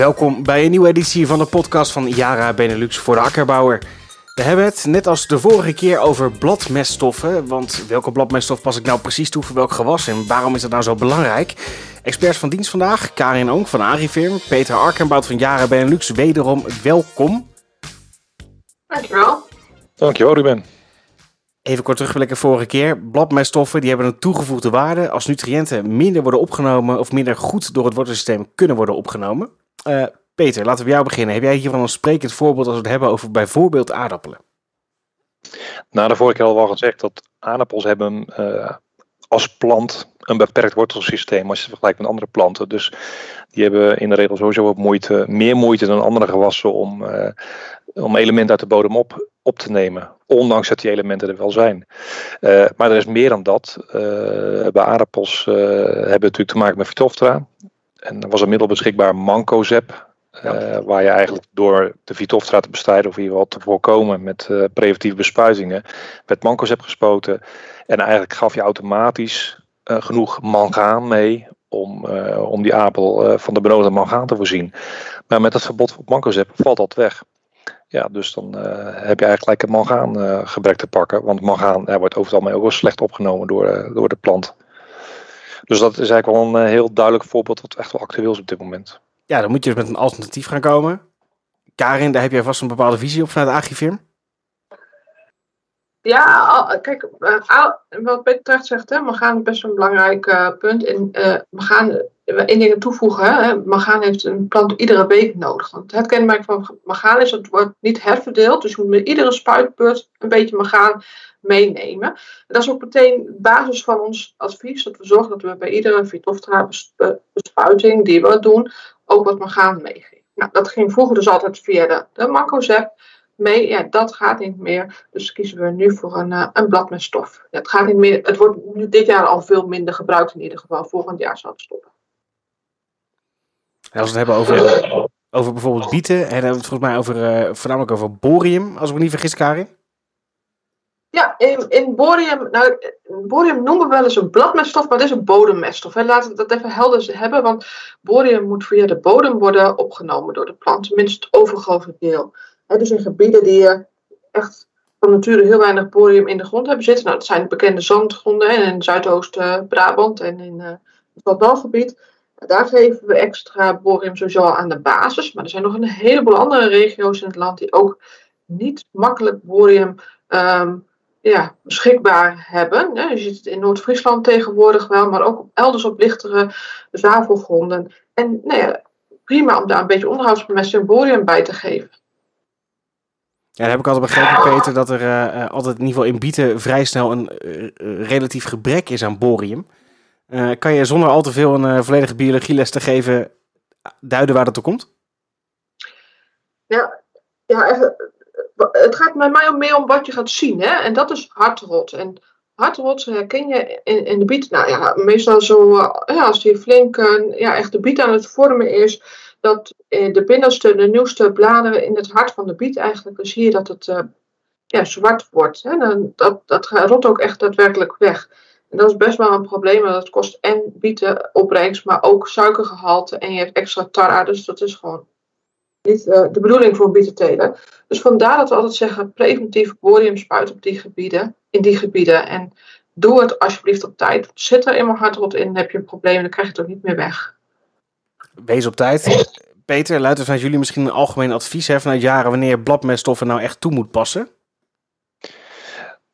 welkom bij een nieuwe editie van de podcast van Yara Benelux voor de akkerbouwer. We hebben het, net als de vorige keer, over bladmeststoffen. Want welke bladmeststof pas ik nou precies toe voor welk gewas en waarom is dat nou zo belangrijk? Experts van dienst vandaag, Karin Oonk van Agrifirm, Peter Arkenbout van Yara Benelux, wederom welkom. Dankjewel. Dankjewel Ruben. Even kort terugblikken vorige keer. Bladmeststoffen die hebben een toegevoegde waarde als nutriënten minder worden opgenomen of minder goed door het wortelsysteem kunnen worden opgenomen. Uh, Peter, laten we bij jou beginnen. Heb jij hiervan een sprekend voorbeeld als we het hebben over bijvoorbeeld aardappelen? Nou, de vorige keer al wel gezegd dat aardappels hebben uh, als plant een beperkt wortelsysteem als je het vergelijkt met andere planten. Dus die hebben in de regel sowieso moeite, meer moeite dan andere gewassen om, uh, om elementen uit de bodem op, op te nemen. Ondanks dat die elementen er wel zijn. Maar er is meer dan dat. bij aardappels hebben we natuurlijk te maken met Phytophthora. En er was een middel beschikbaar, Mancozeb. Uh, waar je eigenlijk door de Vitoftra te bestrijden of in ieder geval te voorkomen met uh, preventieve bespuitingen, met mancos hebt gespoten. En eigenlijk gaf je automatisch uh, genoeg mangaan mee om, om die apel van de benodigde mangaan te voorzien. Maar met het verbod op mancozeb valt dat weg. Ja, dus dan heb je eigenlijk een mangaangebrek te pakken. Want mangaan wordt over het algemeen ook wel slecht opgenomen door, door de plant. Dus dat is eigenlijk wel een heel duidelijk voorbeeld wat echt wel actueel is op dit moment ja, dan moet je dus met een alternatief gaan komen. Karin, daar heb jij vast een bepaalde visie op vanuit Agrifirm. Ja, kijk, eh, wat Peter terecht zegt, hè, Magaan is best een belangrijk uh, punt. En uh, Magaan, één dingen toevoegen, hè, Magaan heeft een plant iedere week nodig. Want het kenmerk van Magaan is dat het wordt niet herverdeeld. Dus je moet met iedere spuitbeurt een beetje Magaan meenemen. En dat is ook meteen basis van ons advies, dat we zorgen dat we bij iedere Vitoftra bespuiting die we doen, ook wat magaan meegeven. Nou, dat ging vroeger dus altijd via de, de Mancozeb mee. Ja, dat gaat niet meer. Dus kiezen we nu voor een, uh, een bladmeststof. Ja, het, gaat niet meer, het wordt nu dit jaar al veel minder gebruikt in ieder geval. Volgend jaar zal het stoppen. Als we het hebben over, over bijvoorbeeld bieten, en dan hebben we het volgens mij over, uh, voornamelijk over borium, als ik me niet vergis, Karin. Ja, in, in borium, nou, borium noemen we wel eens een bladmeststof, maar het is een bodemmeststof. Hè. Laten we dat even helder hebben, want borium moet via de bodem worden opgenomen door de plant, tenminste het overgrote deel. Hè, dus in gebieden die echt van nature heel weinig borium in de grond hebben zitten, nou, dat zijn de bekende zandgronden hè, in Zuidoost-Brabant en in uh, het Waddengebied. Daar geven we extra borium sowieso aan de basis, maar er zijn nog een heleboel andere regio's in het land die ook niet makkelijk borium um, ja, beschikbaar hebben. Je ziet het in Noord-Friesland tegenwoordig wel, maar ook elders op lichtere zavelgronden. En nou ja, prima om daar een beetje onderhoudsbemesting borium bij te geven. Ja, dan heb ik altijd begrepen, Peter, dat er uh, altijd in ieder geval in bieten vrij snel een uh, relatief gebrek is aan borium. Uh, kan je zonder al te veel een volledige biologieles te geven duiden waar dat toe komt? Ja, ja even, het gaat bij mij meer om wat je gaat zien. Hè? En dat is hartrot. En hartrot herken je in, in de biet. Nou ja, meestal zo, uh, ja, als die flink uh, ja, echt de biet aan het vormen is. Dat uh, de binnenste, de nieuwste bladeren in het hart van de biet eigenlijk, dan zie je dat het ja, zwart wordt. Hè? Dan, dat, dat rot ook echt daadwerkelijk weg. En dat is best wel een probleem, want dat kost en bieten opbrengst, maar ook suikergehalte en je hebt extra tarra. Dus dat is gewoon niet uh, de bedoeling voor bietetelen. Dus vandaar dat we altijd zeggen preventief borium spuiten op die gebieden, in die gebieden. En doe het alsjeblieft op tijd. Zit er eenmaal hardrot in, heb je een probleem, dan krijg je het ook niet meer weg. Wees op tijd. Peter, luidt vanuit jullie misschien een algemeen advies hè, vanuit jaren wanneer bladmeststoffen nou echt toe moet passen?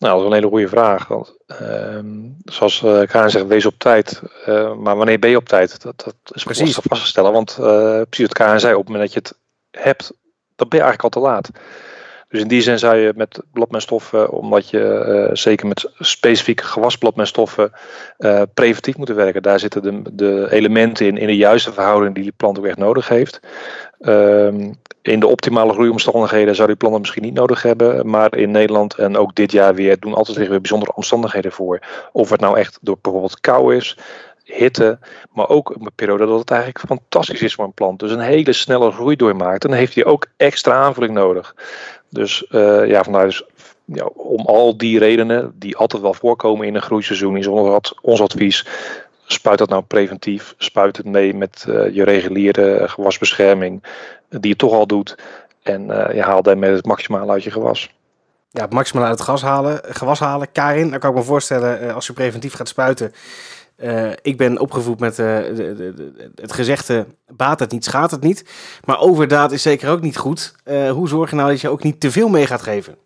Nou, dat is een hele goede vraag. Want, uh, zoals uh, Karin zegt, wees op tijd. Uh, maar wanneer ben je op tijd? Dat, dat is precies lastig vast te stellen. Want uh, precies wat Karin zei, op het moment dat je het hebt, dan ben je eigenlijk al te laat. Dus in die zin zou je met bladmeststoffen, omdat je uh, zeker met specifieke gewasbladmeststoffen uh, preventief moeten werken. Daar zitten de, de, elementen in, in de juiste verhouding die die plant ook echt nodig heeft. Um, in de optimale groeiomstandigheden zou die planten misschien niet nodig hebben. Maar in Nederland en ook dit jaar weer doen altijd weer bijzondere omstandigheden voor. Of het nou echt door bijvoorbeeld kou is, hitte, maar ook een periode dat het eigenlijk fantastisch is voor een plant. Dus een hele snelle groei doormaakt. Dan heeft hij ook extra aanvulling nodig. Dus uh, ja, dus, ja, om al die redenen die altijd wel voorkomen in een groeiseizoen is ons advies. spuit dat nou preventief? Spuit het mee met je reguliere gewasbescherming, die je toch al doet. En je haalt daarmee het maximaal uit je gewas. Ja, het maximaal uit het gas halen, gewas halen. Karin, dan kan ik me voorstellen, als je preventief gaat spuiten, uh, ik ben opgevoed met uh, de, het gezegde: baat het niet, schaadt het niet. Maar overdaad is zeker ook niet goed. Uh, hoe zorg je nou dat je ook niet te veel mee gaat geven?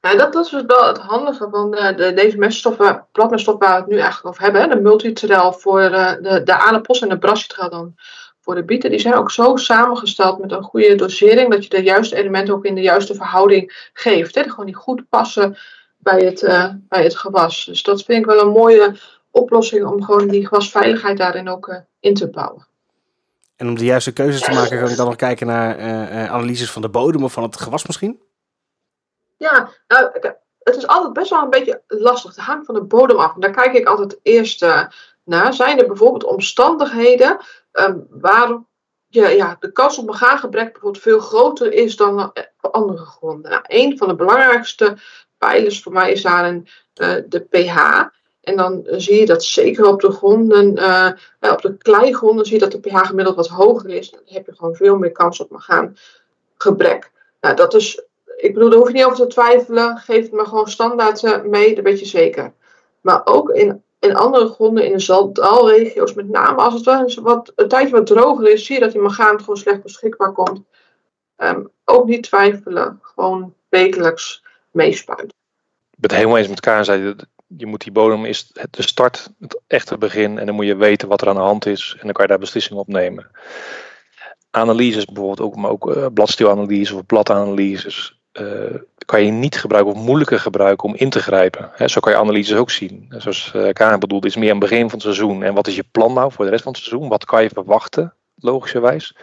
Ja, dat, is dus wel het handige van de, deze meststoffen, platmeststoffen waar we het nu eigenlijk over hebben. De multitrel voor de, de en de brassictraal dan voor de bieten. Die zijn ook zo samengesteld met een goede dosering dat je de juiste elementen ook in de juiste verhouding geeft. Hè? Die gewoon die goed passen bij het, bij het gewas. Dus dat vind ik wel een mooie oplossing om gewoon die gewasveiligheid daarin ook uh, in te bouwen. En om de juiste keuzes te maken, kan ik dan nog kijken naar uh, analyses van de bodem of van het gewas misschien? Ja, nou, het is altijd best wel een beetje lastig. Het hangt van de bodem af. En daar kijk ik altijd eerst naar. Zijn er bijvoorbeeld omstandigheden um, waar ja, de kans op gebrek bijvoorbeeld veel groter is dan op andere gronden? Nou, een van de belangrijkste pijlers voor mij is daarin de pH. En dan zie je dat zeker op de gronden, uh, op de kleigronden, zie je dat de pH gemiddeld wat hoger is. Dan heb je gewoon veel meer kans op gebrek. Nou, dat is, ik bedoel, daar hoef je niet over te twijfelen. Geef het maar gewoon standaard mee, dan weet je zeker. Maar ook in, in andere gronden, in de zaltdalregio's, met name als het wel eens wat, een tijdje wat droger is, zie je dat die magaan gewoon slecht beschikbaar komt. Um, ook niet twijfelen, gewoon wekelijks meespuiten. Ik ben het helemaal eens met elkaar. Zei, je moet die bodem is de start, het echte begin. En dan moet je weten wat er aan de hand is. En dan kan je daar beslissingen op nemen. Analyses bijvoorbeeld, ook, maar ook uh, bladstielanalyses of bladanalyses. Uh, kan je niet gebruiken of moeilijker gebruiken om in te grijpen. zo kan je analyses ook zien. Zoals uh, Karen bedoelt, is meer het begin van het seizoen. En wat is je plan nou voor de rest van het seizoen? Wat kan je verwachten, logischerwijs?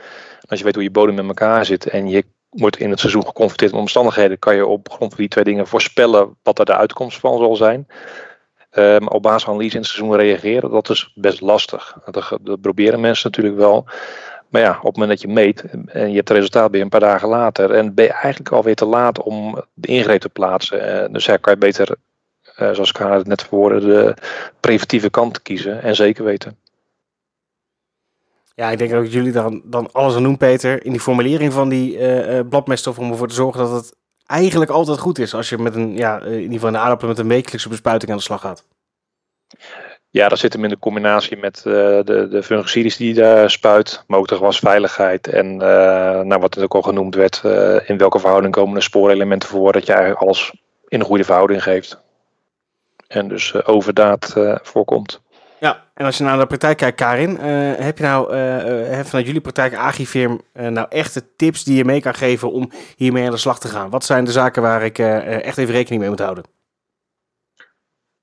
als je weet hoe je bodem met elkaar zit en je wordt in het seizoen geconfronteerd met omstandigheden, kan je op grond van die twee dingen voorspellen wat er de uitkomst van zal zijn. Um, op basis van analyse in het seizoen reageren, dat is best lastig. Dat, dat, proberen mensen natuurlijk wel. Maar ja, op het moment dat je meet en je hebt het resultaat bij een paar dagen later, en ben je eigenlijk alweer te laat om de ingreep te plaatsen. Uh, dus ja, kan je beter, uh, zoals ik het net verwoordde, de preventieve kant kiezen en zeker weten. Ja, ik denk dat jullie dan, dan alles aan doen, Peter, in die formulering van die uh, bladmeststof om ervoor te zorgen dat het eigenlijk altijd goed is als je met een, ja, in ieder geval in de aardappelen met een wekelijkse bespuiting aan de slag gaat. Ja, dat zit hem in de combinatie met uh, de, de fungicides die daar spuit, maar ook de gewasveiligheid en uh, nou, wat ook al genoemd werd, uh, in welke verhouding komen de spoorelementen voor, dat je eigenlijk alles in een goede verhouding geeft. En dus overdaad voorkomt. Ja, en als je naar de praktijk kijkt, Karin, uh, heb je nou uh, vanuit jullie praktijk Agifirm uh, nou echte tips die je mee kan geven om hiermee aan de slag te gaan? Wat zijn de zaken waar ik echt even rekening mee moet houden?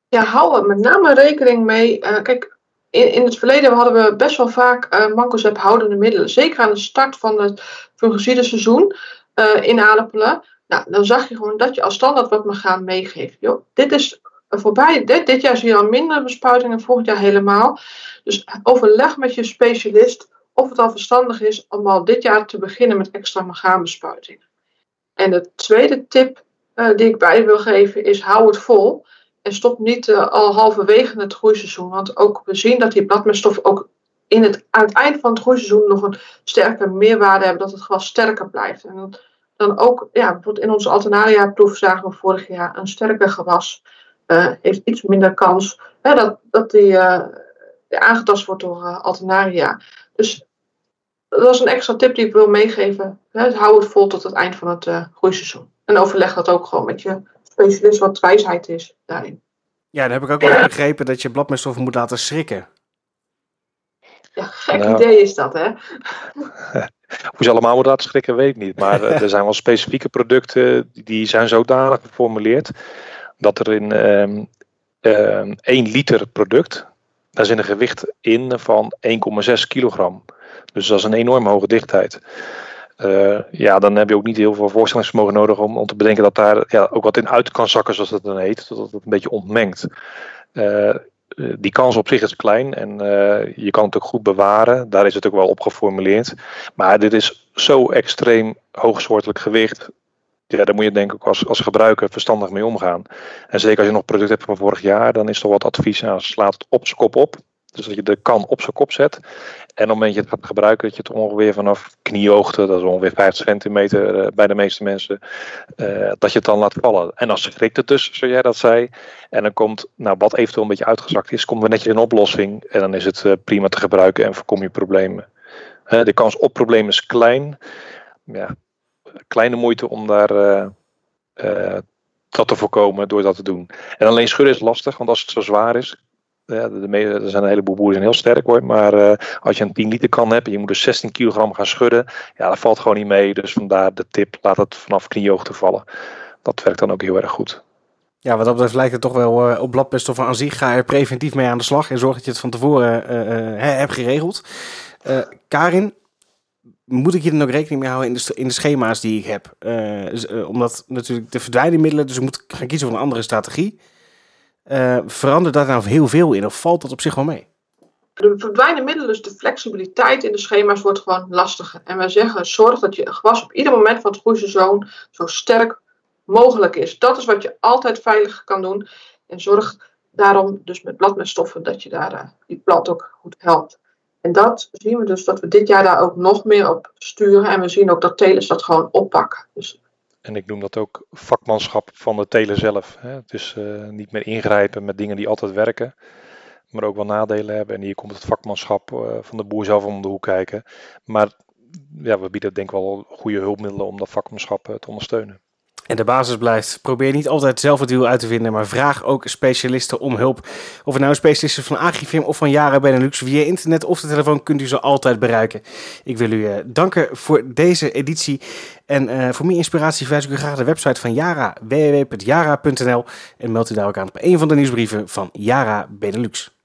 Ja, hou met name rekening mee. kijk, in, in het verleden hadden we best wel vaak uh, houdende middelen. Zeker aan de start van het fungicide seizoen in aardappelen. Nou, dan zag je gewoon dat je als standaard wat me gaan meegeven. Joh, dit is voorbij. Dit, dit jaar zie je al minder bespuitingen, volgend jaar helemaal. Dus overleg met je specialist of het al verstandig is om al dit jaar te beginnen met extra magaanbespuitingen. En de tweede tip uh, die ik bij wil geven is hou het vol. En stop niet uh, al halverwege het groeiseizoen. Want ook we zien dat die bladmeststof ook in het, aan het eind van het groeiseizoen nog een sterke meerwaarde hebben. Dat het gewas sterker blijft. En dan ook, ja, in onze alternaria proef zagen we vorig jaar een sterker gewas. Uh, heeft iets minder kans hè, dat, dat die uh, aangetast wordt door uh, alternaria. Dus dat is een extra tip die ik wil meegeven. Hè, hou het vol tot het eind van het groeiseizoen. En overleg dat ook gewoon met je specialist wat wijsheid is daarin. Ja, dan heb ik ook wel begrepen dat je bladmeststoffen moet laten schrikken. Ja, gek nou, idee is dat, hè? Hoe ze allemaal moeten laten schrikken, weet ik niet. Maar er zijn wel specifieke producten die zijn zodanig geformuleerd dat er in um, um, 1 liter product, daar zit een gewicht in van 1,6 kilogram. Dus dat is een enorm hoge dichtheid. Uh, ja, dan heb je ook niet heel veel voorstellingsvermogen nodig om, om te bedenken dat daar ja, ook wat in uit kan zakken, zoals dat dan heet, dat het een beetje ontmengt. Uh, die kans op zich is klein en je kan het ook goed bewaren. Daar is het ook wel op geformuleerd. Maar dit is zo extreem hoogsoortelijk gewicht ja, daar moet je denk ik als, als gebruiker verstandig mee omgaan. En zeker als je nog product hebt van vorig jaar, dan is er wat advies aan. Slaat het op zijn kop op. Dus dat je de kan op zijn kop zet. En op het moment dat je het gaat gebruiken, dat je het ongeveer vanaf kniehoogte, dat is ongeveer 50 centimeter uh, bij de meeste mensen, uh, dat je het dan laat vallen. En dan schrikt het dus, zoals jij dat zei. En dan komt, nou wat eventueel een beetje uitgezakt is, komt er netjes in oplossing. En dan is het uh, prima te gebruiken en voorkom je problemen. de kans op problemen is klein. Ja, kleine moeite om daar dat te voorkomen door dat te doen. En alleen schudden is lastig, want als het zo zwaar is, ja, de, er zijn een heleboel boeren heel sterk hoor. Maar uh, als je een 10 liter kan hebt en je moet dus 16 kilogram gaan schudden. Ja, dat valt gewoon niet mee. Dus vandaar de tip, laat het vanaf kniehoogte vallen. Dat werkt dan ook heel erg goed. Ja, wat dat betreft lijkt het toch wel uh, op bladpestoffen aan zich. Ga er preventief mee aan de slag en zorg dat je het van tevoren hebt geregeld. Karin, moet ik hier ook rekening mee houden in de, in de schema's die ik heb? omdat natuurlijk de verdwijnen middelen, dus ik moet gaan kiezen voor een andere strategie. Uh, verandert daar nou heel veel in of valt dat op zich wel mee? De verdwijnen middelen, dus de flexibiliteit in de schema's, wordt gewoon lastiger. En wij zeggen: zorg dat je gewas op ieder moment van het groeiseizoen zo sterk mogelijk is. Dat is wat je altijd veilig kan doen. En zorg daarom dus met bladmeststoffen dat je daar die plant ook goed helpt. En dat zien we dus dat we dit jaar daar ook nog meer op sturen. En we zien ook dat telers dat gewoon oppakken. Dus en ik noem dat ook vakmanschap van de teler zelf. Hè. Het uh, niet meer ingrijpen met dingen die altijd werken, maar ook wel nadelen hebben. En hier komt het vakmanschap uh, van de boer zelf om de hoek kijken. Maar ja, we bieden denk ik wel goede hulpmiddelen om dat vakmanschap uh, te ondersteunen. En de basis blijft, probeer niet altijd zelf het wiel uit te vinden, maar vraag ook specialisten om hulp. Of het nou een specialist is van Agrifim of van Jara Benelux, via internet of de telefoon kunt u ze altijd bereiken. Ik wil u uh, danken voor deze editie. En uh, voor meer inspiratie verwijs ik u graag de website van Jara, www.jara.nl. En meld u daar ook aan op een van de nieuwsbrieven van Jara Benelux.